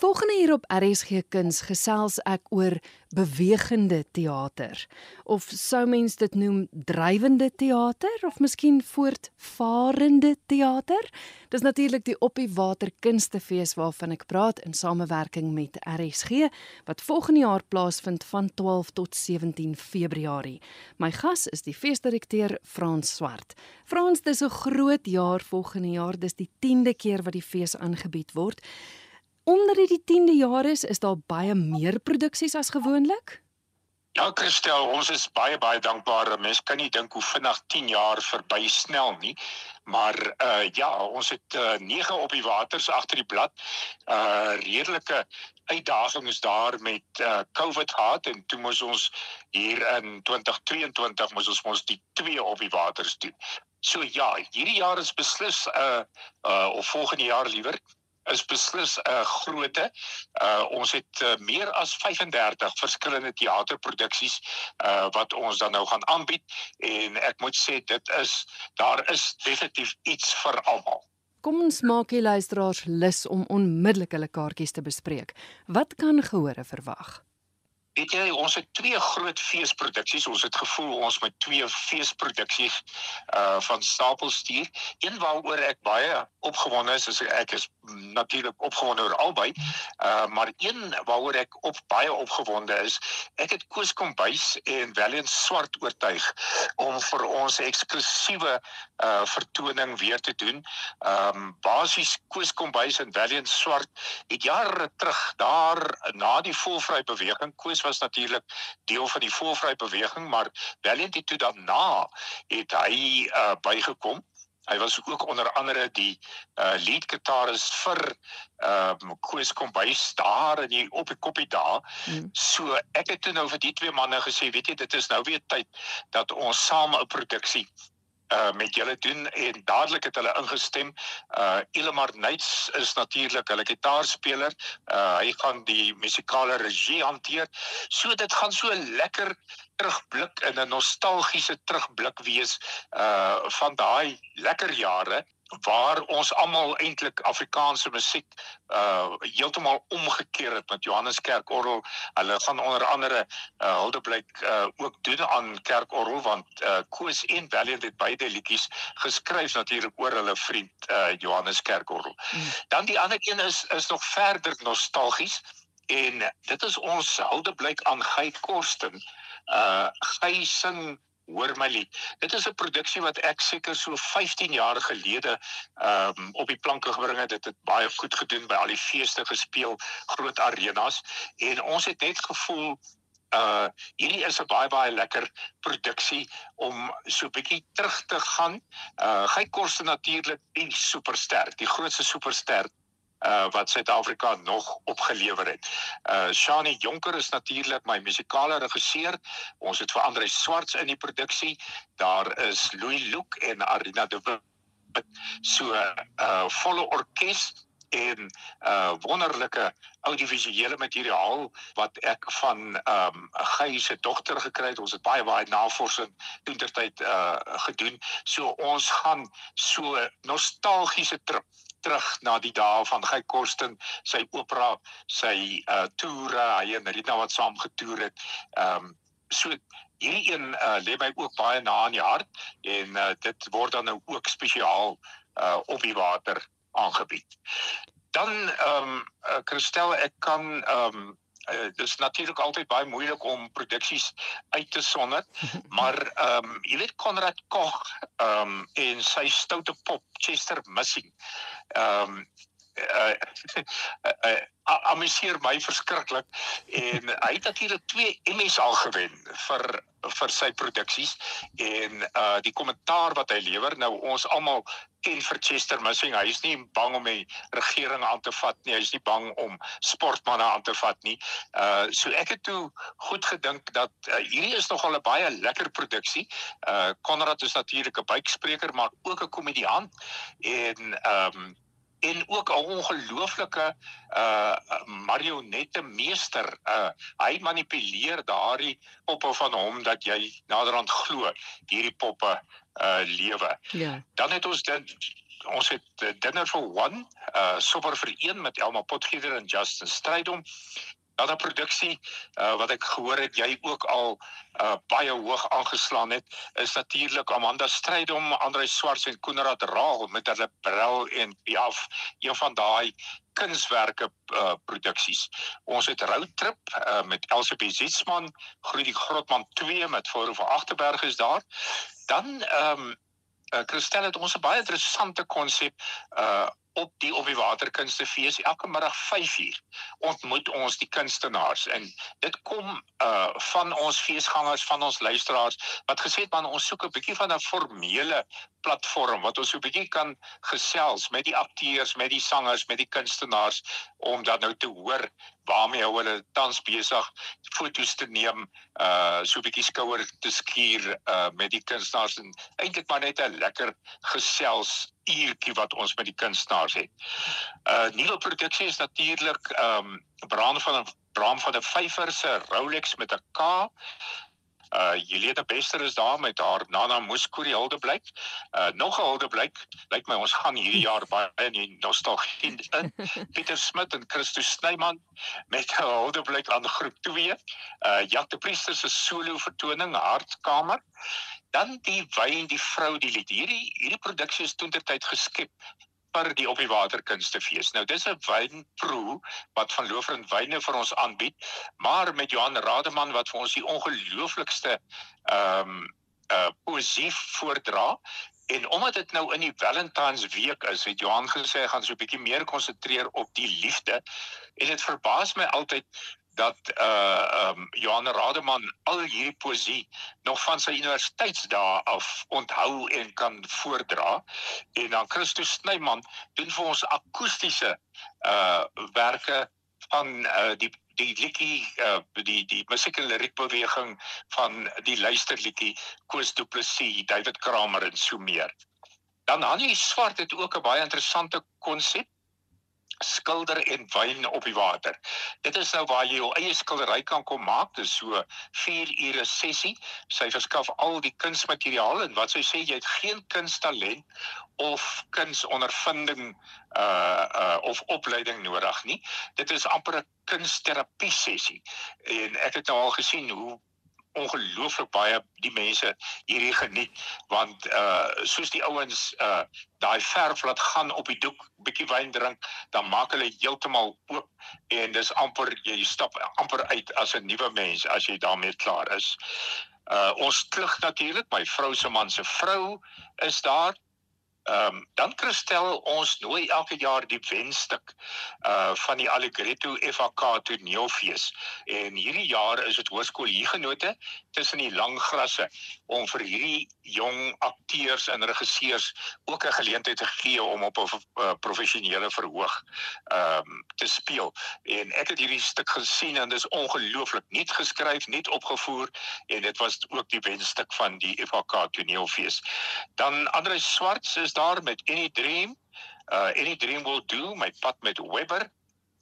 Volgende hier op RSG Kuns gesels ek oor bewegende teater of sou mens dit noem drywende teater of miskien voortvarende teater. Dis natuurlik die Op die Water Kunstefees waarvan ek praat in samewerking met RSG wat volgende jaar plaasvind van 12 tot 17 Februarie. My gas is die feesdirekteur Frans Swart. Frans, dis 'n groot jaar volgende jaar. Dis die 10de keer wat die fees aangebied word. Onder die 10de jaar is, is daar baie meer produksies as gewoonlik? Ja, Christel, ons is baie baie dankbaar. Mense kan nie dink hoe vinnig 10 jaar verby snel nie. Maar uh ja, ons het uh, 9 op die waters agter die blad. Uh redelike uitdagings daar met uh COVID gehad en toe moes ons hier in 2022 moes ons ons die 2 op die waters doen. So ja, hierdie jaar is beslis uh uh of volgende jaar liewer is beslis 'n uh, grootte. Uh ons het uh, meer as 35 verskillende teaterproduksies uh wat ons dan nou gaan aanbied en ek moet sê dit is daar is definitief iets vir almal. Kom ons maak die luisteraars lus om onmiddellik hulle kaartjies te bespreek. Wat kan gehore verwag? Weet jy, ons het twee groot feesproduksies. Ons het gevoel ons met twee feesproduksies uh van stapel stuur. Een waaroor ek baie opgewonde is, is ek is natuurlik opgewonde oor albei. Uh maar een waaroor ek op baie opgewonde is, ek het Koos Kombuis en Valiant Swart oortuig om vir ons eksklusiewe uh vertoning weer te doen. Um basies Koos Kombuis en Valiant Swart het jare terug daar na die volvry beweging Koos was natuurlik deel van die voorvry beweging, maar Valiant het toe daarna het hy uh, bygekom. Hy was ook onder andere die uh, lead gitarist vir ehm um, Koos Kombuis daar in die op die koppie daar. Mm. So ek het toe nou vir die twee manne gesê, weet jy, dit is nou weer tyd dat ons saam 'n produksie uh met julle doen en dadelik het hulle ingestem. Uh Elamar Knights is natuurlik hulle gitaarspeler. Uh hy gaan die musikale regie hanteer. So dit gaan so lekker terugblik in 'n nostalgiese terugblik wees uh van daai lekker jare waar ons almal eintlik Afrikaanse musiek uh heeltemal omgekeer het met Johannes Kerkorrel. Hulle gaan onder andere uh huldeblyk uh ook doen aan Kerkorrel want uh Koos en Valiant het beide liedjies geskryf natuurlik oor hulle vriend uh Johannes Kerkorrel. Mm. Dan die ander een is is nog verder nostalgies en dit is ons huldeblyk aan Gey Korsten. Uh Gey sing hoor my lied. Dit is 'n produksie wat ek seker so 15 jaar gelede ehm um, op die planke gebring het. Dit het baie goed gedoen by al die feeste gespeel, groot arenas en ons het net gevoel uh hierdie is 'n baie baie lekker produksie om so 'n bietjie terug te gaan. Uh Gey Korse natuurlik die superster, die grootste superster uh wat Suid-Afrika nog opgelewer het. Uh Shani Jonker is natuurlik my musikale regisseur. Ons het vir Andre Swarts in die produksie. Daar is Louis Luke en Arina de Wit. So uh volle orkes en uh wonderlike audiovisuele materiaal wat ek van ehm um, Gey se dogter gekry het. Ons het baie baie navorsing toentertyd uh gedoen. So ons gaan so nostalgiese trip terug na die dae van Guy Korsten, sy opera, sy uh toere, hy en Rita wat saam getoer het. Ehm um, so hierdie een uh lê my ook baie na in die hart en uh dit word dan nou ook spesiaal uh op die water aangebied. Dan ehm um, uh, Christel, ek kan ehm um, uh, dis natuurlik altyd baie moeilik om produksies uit te sonder maar ehm um, jy weet Konrad Koch ehm um, en sy stoute pop Chester Missing ehm um, uh, uh, amuseer my verskriklik. En hy het natuurlik 2 Emmys al gewen vir vir sy produksies. En uh die kommentaar wat hy lewer nou ons almal ken vir Chester Missing. Hy is nie bang om die regering aan te vat nie. Hy is nie bang om sportmense aan te vat nie. Uh so ek het toe goed gedink dat uh, hierdie is nogal 'n baie lekker produksie. Uh Konrad is natuurlik 'n buikspreker maar ook 'n komediant en ehm um, en ook 'n ongelooflike uh marionette meester. Uh hy manipuleer daardie poppe van hom dat jy naderhand glo hierdie poppe uh lewe. Ja. Dan het ons dit ons het uh, Dinner for One, uh Sober vir een met Elma Potgieter en Justin Strydom. 'n produksie uh wat ek gehoor het jy ook al uh baie hoog aangeslaan het, is natuurlik Amanda Strydom, Andre Swarts en Koenraad Raal met hulle Brel en Piaf, een van daai kunswerke uh produksies. Ons het Road Trip uh met Elsabie Zietsman, Groei die Grotman 2 met Voor van Agterberg is daar. Dan ehm um, uh, Christel het ons 'n baie interessante konsep uh op die op die waterkunstefees elke middag 5uur ontmoet ons die kunstenaars. En dit kom uh van ons feesgangers van ons luisteraars wat gesê het man ons soek 'n bietjie van 'n formele platform wat ons so 'n bietjie kan gesels met die akteurs, met die sangers, met die kunstenaars om dan nou te hoor waarmee hulle tans besig foto's te neem, uh so 'n bietjie skouer te skuur uh met die kunstenaars en eintlik maar net 'n lekker gesels uurtjie wat ons met die kunstenaars het. Uh nuwe produksie is natuurlik ehm um, Bram van 'n Bram van 'n Vyfer se Rolex met 'n K. Uh Julieta Bester is daar met haar Nana Moeskoorie Hildeblyk. Uh nog 'n Hildeblyk. Lyk my ons gaan hierdie jaar baie in die nostalgie in. Pieter Smit en Christo Snyman met 'n Hildeblyk aan groep 2. Uh Jacques de Priester se solo vertoning Hartkamer dan die wyn die vrou die lied. Hierdie hierdie produksie is toentertyd geskep vir die op die waterkunstefees nou dis 'n wynproe wat van Loofren wyne vir ons aanbied maar met Johan Rademan wat vir ons die ongelooflikste ehm um, uh poesie voordra. En omdat dit nou in die Valentine's week is, het Johan gesê hy gaan so 'n bietjie meer konsentreer op die liefde. En dit verbaas my altyd dat uh um Johan Rademan al hierdie poesie nog van sy universiteitsdae af onthou en kan voordra en dan Christus Snyman doen vir ons akoestiese uh werke van uh die die liedjie uh die die musiek en liriek beweging van die luisterliedjie Koos Du Plessis, David Kramer en so meer. Dan Hannie Swart het ook 'n baie interessante konsep skilder en wyn op die water. Dit is nou waar jy jou eie skildery kan kom maak. Dit is so 4 ure sessie. Sy verskaf al die kunsmateriaal en wat sy sê jy het geen kunsttalent of kunsondervinding uh uh of opleiding nodig nie. Dit is amper 'n kunsterapie sessie. En ek het nou al gesien hoe ongelooflik baie die mense hierdie geniet want uh soos die ouens uh daai verf laat gaan op die doek bietjie wyn drink dan maak hulle heeltemal oop en dis amper jy stap amper uit as 'n nuwe mens as jy daarmee klaar is. Uh ons klug natuurlik my vrou se man se vrou is daar Ehm um, dan Christel ons nooi elke jaar die wenstuk uh van die Allegretto FAK toneelfees. En hierdie jaar is dit hoërskool hiergenote tussen die lang grasse om vir hierdie jong akteurs en regisseurs ook 'n geleentheid te gee om op 'n uh, professionele verhoog ehm um, te speel. En ek het hierdie stuk gesien en dit is ongelooflik. Net geskryf net opgevoer en dit was ook die wenstuk van die FAK toneelfees. Dan Andre Swarts is daar met Any Dream. Uh Any Dream Will Do, my pad met Webber.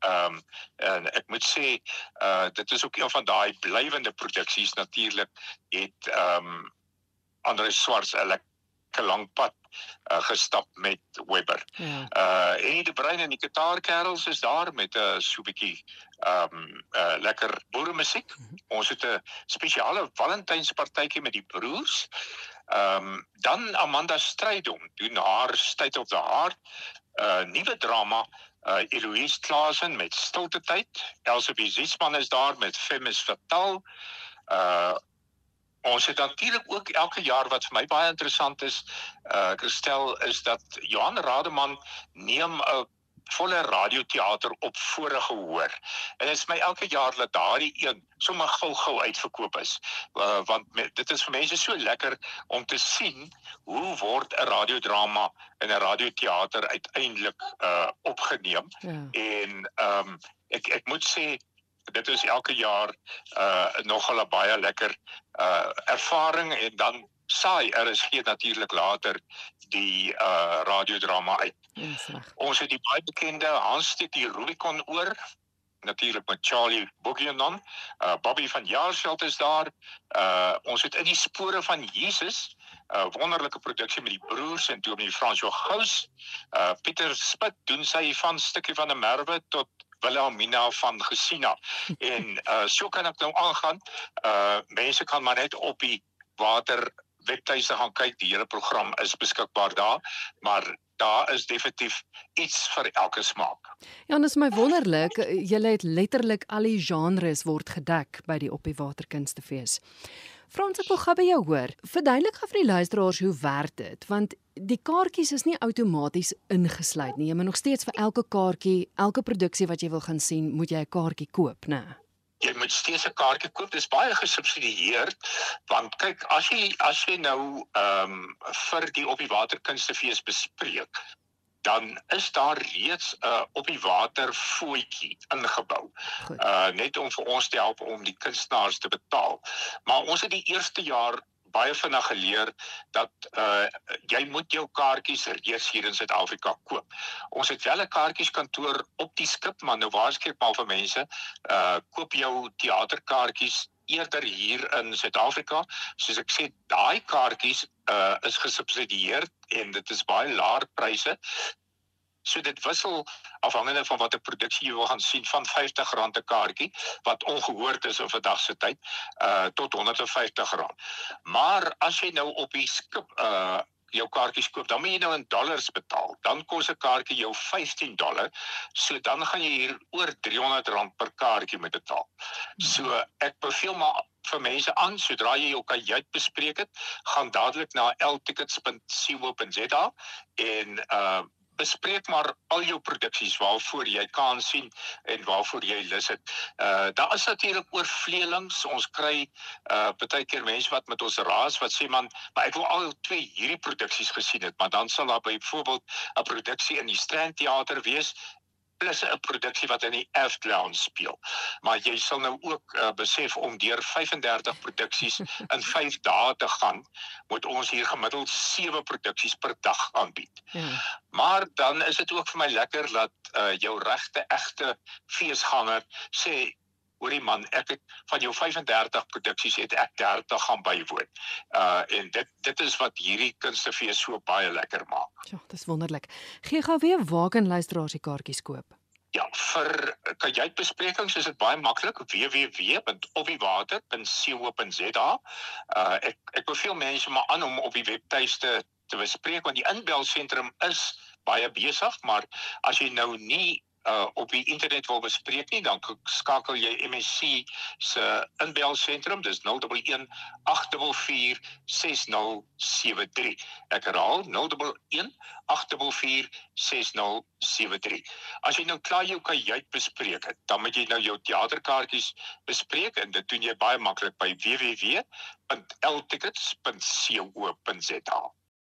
Ehm um, en ek moet sê uh dit is ook een van daai blywende produksies natuurlik het ehm um, Andre Swarts 'n lekker lang pad uh, gestap met Webber. Ja. Uh en die brein en die gitaarkerels is daar met 'n uh, so 'n bietjie ehm um, uh lekker boere musiek. Mm -hmm. Ons het 'n spesiale Valentynspartytjie met die broers. Ehm um, dan Amanda Strydom doen haar State of the Heart uh nuwe drama uh Eloise Klasen met Stilte tyd. Elsabie Ziesman is daar met Femis Fatal. Uh ons het natuurlik ook elke jaar wat vir my baie interessant is, uh Christel is dat Johan Rademan neem 'n volle radioteater op vorige hoor. En dit is my elke jaar dat daardie een sommer gou-gou uitverkoop is. Uh, want me, dit is vir mense so lekker om te sien hoe word 'n radiodrama in 'n radioteater uiteindelik uh opgeneem. Ja. En ehm um, ek ek moet sê dit is elke jaar uh nogal 'n baie lekker uh ervaring en dan saai RSG natuurlik later die uh radiodrama uit. Insig. Ons het die baie bekende Hanstik die Rubicon oor natuurlik met Charlie Boogienon. Uh Bobby van Jaarsveld is daar. Uh ons het in die spore van Jesus 'n uh, wonderlike produksie met die broers en met François Gous. Uh Pieter Spit doen sy van stukkie van 'n merwe tot Wilhelmina van Gesina. En uh so kan ek nou aangaan. Uh mense kan maar net op die water webtuise gaan kyk. Die hele program is beskikbaar daar, maar daar is definitief iets vir elke smaak. Ja, en dit is my wonderlik, jy het letterlik al die genres word gedek by die Op die Water Kunstefees. Frans, ek wil gou by jou hoor. Verduidelik gou vir die luisteraars hoe werk dit, want die kaartjies is nie outomaties ingesluit nie. Jy moet nog steeds vir elke kaartjie, elke produksie wat jy wil gaan sien, moet jy 'n kaartjie koop, né? Nee jy moet steeds 'n kaartjie koop. Dit is baie gesubsidieer want kyk, as jy as jy nou ehm um, vir die op die waterkunstefees bespreek, dan is daar reeds 'n uh, op die water voetjie ingebou. Uh net om vir ons te help om die kunstenaars te betaal. Maar ons het die eerste jaar baie vinnig geleer dat uh jy moet jou kaartjies reeds hier in Suid-Afrika koop. Ons het wel 'n kaartjieskantoor op die skip, maar nou waarskynlik maar vir mense uh koop jou teaterkaartjies eerder hier in Suid-Afrika. Soos ek sê, daai kaartjies uh is gesubsidieer en dit is baie laer pryse. So dit wissel afhangende van watter produksie jy wil gaan sien van R50 'n kaartjie wat ongehoord is in vandag se tyd uh tot R150. Maar as jy nou op die skip uh jou kaartjies koop, dan moet jy nou in dollars betaal. Dan kos 'n kaartjie jou 15 dollar. So dan gaan jy hier oor R300 per kaartjie moet betaal. So ek beveel maar vir mense aan sodra jy jou kajuit bespreek het, gaan dadelik na ltickets.co.za en uh bespreek maar al jou produksies waarvoor jy kan sien en waarvoor jy lus het. Uh daar is natuurlik oorvleelings. Ons kry uh baie keer mense wat met ons raas wat sê man, maar ek wil al twee hierdie produksies gesien het, maar dan sal daar byvoorbeeld 'n produksie in die Strand Theater wees plus 'n produksie wat in die Eft Lounge speel. Maar jy sal nou ook uh, besef om deur 35 produksies in 5 dae te gaan, moet ons hier gemiddeld 7 produksies per dag aanbied. Ja. Maar dan is dit ook vir my lekker dat uh, jou regte egte feesganger sê Hoorie man, ek het van jou 35 produksies het ek 30 gaan bywoon. Uh en dit dit is wat hierdie kunstefees so baie lekker maak. Ja, dis wonderlik. Gee gou weer waar kan luisteraars die kaartjies koop? Ja, vir kajuitbesprekings is dit baie maklik www.opiewater.co.za. Uh ek ek beveel mense maar aan om op die webtuiste te bespreek want die inbelsentrum is baie besig, maar as jy nou nie uh op die internet wil bespreek nie, dan skakel jy MSC se inbelsentrum, dis 011 844 6073. Ek herhaal 011 844 6073. As jy nou klaar jou kajuit bespreek het, dan moet jy nou jou teaterkaartjies bespreek en dit doen jy baie maklik by www.ltickets.co.za.